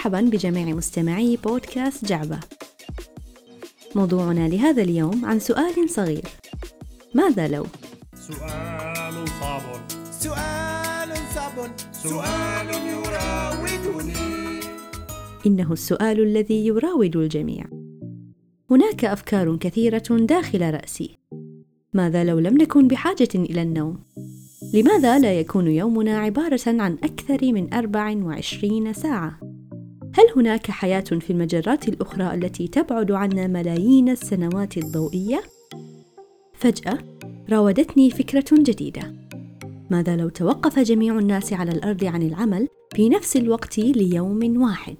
مرحبا بجميع مستمعي بودكاست جعبة. موضوعنا لهذا اليوم عن سؤال صغير. ماذا لو؟ سؤال صعب سؤال صعب سؤال يراودني إنه السؤال الذي يراود الجميع. هناك أفكار كثيرة داخل رأسي. ماذا لو لم نكن بحاجة إلى النوم؟ لماذا لا يكون يومنا عبارة عن أكثر من 24 ساعة؟ هل هناك حياة في المجرات الأخرى التي تبعد عنا ملايين السنوات الضوئية؟ فجأة راودتني فكرة جديدة. ماذا لو توقف جميع الناس على الأرض عن العمل في نفس الوقت ليوم واحد؟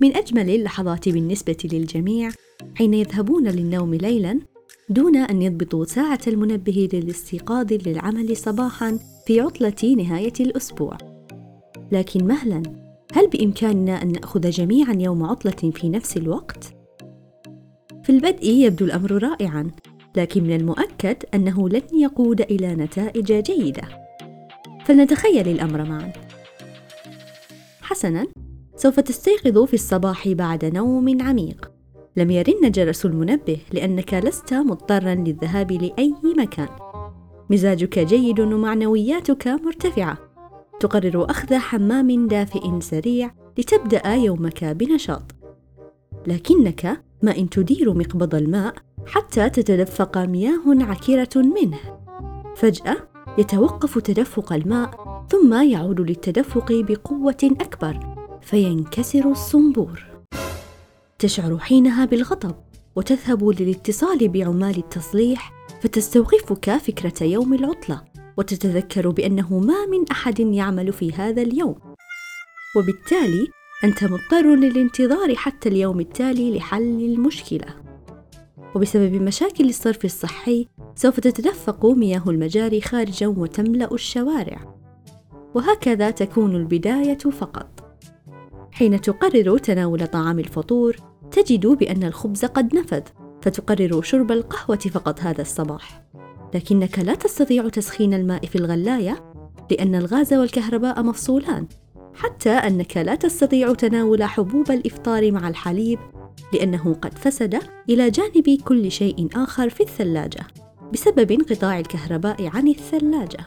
من أجمل اللحظات بالنسبة للجميع حين يذهبون للنوم ليلاً دون أن يضبطوا ساعة المنبه للاستيقاظ للعمل صباحاً في عطلة نهاية الأسبوع. لكن مهلاً، هل بإمكاننا أن نأخذ جميعاً يوم عطلة في نفس الوقت؟ في البدء يبدو الأمر رائعاً، لكن من المؤكد أنه لن يقود إلى نتائج جيدة. فلنتخيل الأمر معاً. حسناً، سوف تستيقظ في الصباح بعد نوم عميق. لم يرن جرس المنبه لأنك لست مضطرا للذهاب لأي مكان. مزاجك جيد ومعنوياتك مرتفعة. تقرر أخذ حمام دافئ سريع لتبدأ يومك بنشاط. لكنك ما إن تدير مقبض الماء حتى تتدفق مياه عكرة منه. فجأة يتوقف تدفق الماء ثم يعود للتدفق بقوة أكبر فينكسر الصنبور. تشعر حينها بالغضب وتذهب للاتصال بعمال التصليح فتستوقفك فكرة يوم العطلة وتتذكر بأنه ما من أحد يعمل في هذا اليوم. وبالتالي أنت مضطر للانتظار حتى اليوم التالي لحل المشكلة. وبسبب مشاكل الصرف الصحي سوف تتدفق مياه المجاري خارجا وتملأ الشوارع. وهكذا تكون البداية فقط. حين تقرر تناول طعام الفطور تجد بأن الخبز قد نفذ فتقرر شرب القهوة فقط هذا الصباح. لكنك لا تستطيع تسخين الماء في الغلاية لأن الغاز والكهرباء مفصولان حتى أنك لا تستطيع تناول حبوب الإفطار مع الحليب لأنه قد فسد إلى جانب كل شيء آخر في الثلاجة بسبب انقطاع الكهرباء عن الثلاجة.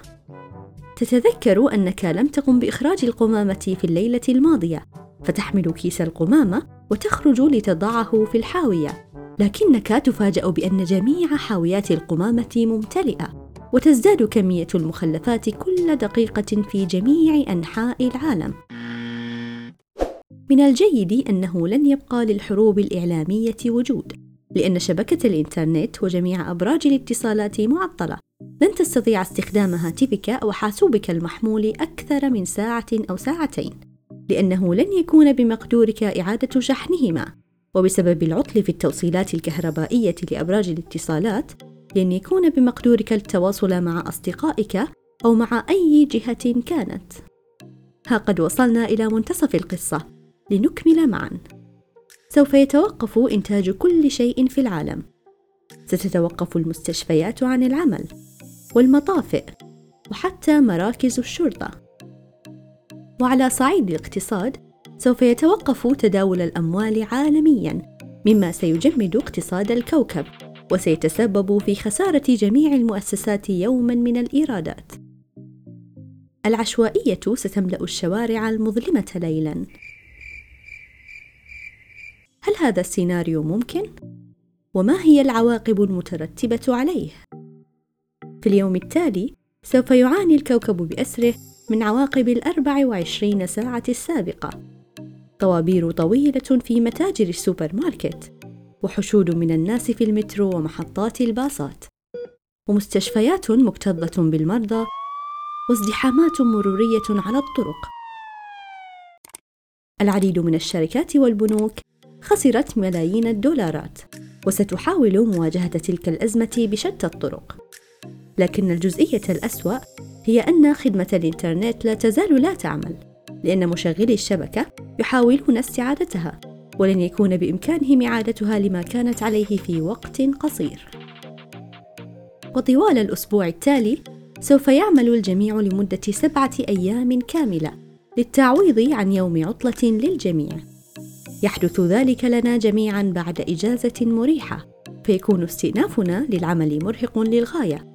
تتذكر أنك لم تقم بإخراج القمامة في الليلة الماضية فتحمل كيس القمامة وتخرج لتضعه في الحاوية. لكنك تفاجأ بأن جميع حاويات القمامة ممتلئة وتزداد كمية المخلفات كل دقيقة في جميع أنحاء العالم. من الجيد أنه لن يبقى للحروب الإعلامية وجود لأن شبكة الإنترنت وجميع أبراج الاتصالات معطلة. لن تستطيع استخدام هاتفك أو حاسوبك المحمول أكثر من ساعة أو ساعتين لأنه لن يكون بمقدورك إعادة شحنهما. وبسبب العطل في التوصيلات الكهربائية لأبراج الاتصالات لن يكون بمقدورك التواصل مع أصدقائك أو مع أي جهة كانت. ها قد وصلنا إلى منتصف القصة. لنكمل معا. سوف يتوقف إنتاج كل شيء في العالم. ستتوقف المستشفيات عن العمل والمطافئ وحتى مراكز الشرطة. وعلى صعيد الاقتصاد سوف يتوقف تداول الأموال عالميا مما سيجمد اقتصاد الكوكب وسيتسبب في خسارة جميع المؤسسات يوما من الإيرادات. العشوائية ستملأ الشوارع المظلمة ليلا. هل هذا السيناريو ممكن؟ وما هي العواقب المترتبة عليه؟ في اليوم التالي سوف يعاني الكوكب بأسره من عواقب الأربع وعشرين ساعة السابقة. طوابير طويلة في متاجر السوبر ماركت وحشود من الناس في المترو ومحطات الباصات ومستشفيات مكتظة بالمرضى وازدحامات مرورية على الطرق. العديد من الشركات والبنوك خسرت ملايين الدولارات وستحاول مواجهة تلك الأزمة بشتى الطرق. لكن الجزئية الأسوأ هي أن خدمة الإنترنت لا تزال لا تعمل. لأن مشغلي الشبكة يحاولون استعادتها ولن يكون بإمكانهم إعادتها لما كانت عليه في وقت قصير وطوال الأسبوع التالي سوف يعمل الجميع لمدة سبعة أيام كاملة للتعويض عن يوم عطلة للجميع. يحدث ذلك لنا جميعا بعد إجازة مريحة، فيكون استئنافنا للعمل مرهق للغاية،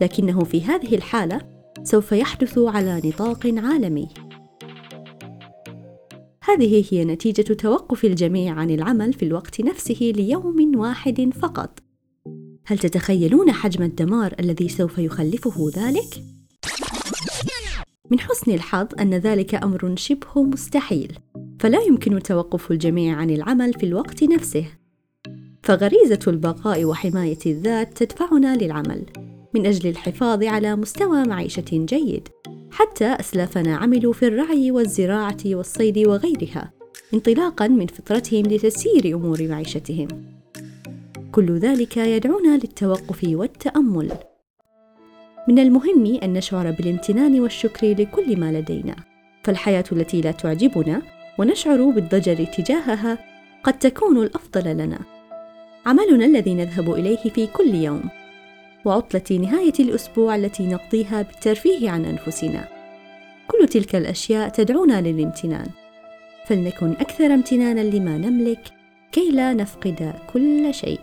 لكنه في هذه الحالة سوف يحدث على نطاق عالمي. هذه هي نتيجة توقف الجميع عن العمل في الوقت نفسه ليوم واحد فقط. هل تتخيلون حجم الدمار الذي سوف يخلفه ذلك؟ من حسن الحظ أن ذلك أمر شبه مستحيل، فلا يمكن توقف الجميع عن العمل في الوقت نفسه. فغريزة البقاء وحماية الذات تدفعنا للعمل من أجل الحفاظ على مستوى معيشة جيد. حتى أسلافنا عملوا في الرعي والزراعة والصيد وغيرها انطلاقا من فطرتهم لتسيير أمور معيشتهم. كل ذلك يدعونا للتوقف والتأمل. من المهم أن نشعر بالامتنان والشكر لكل ما لدينا فالحياة التي لا تعجبنا ونشعر بالضجر تجاهها قد تكون الأفضل لنا. عملنا الذي نذهب إليه في كل يوم. وعطلة نهاية الأسبوع التي نقضيها بالترفيه عن أنفسنا. كل تلك الأشياء تدعونا للامتنان، فلنكن أكثر امتنانا لما نملك كي لا نفقد كل شيء.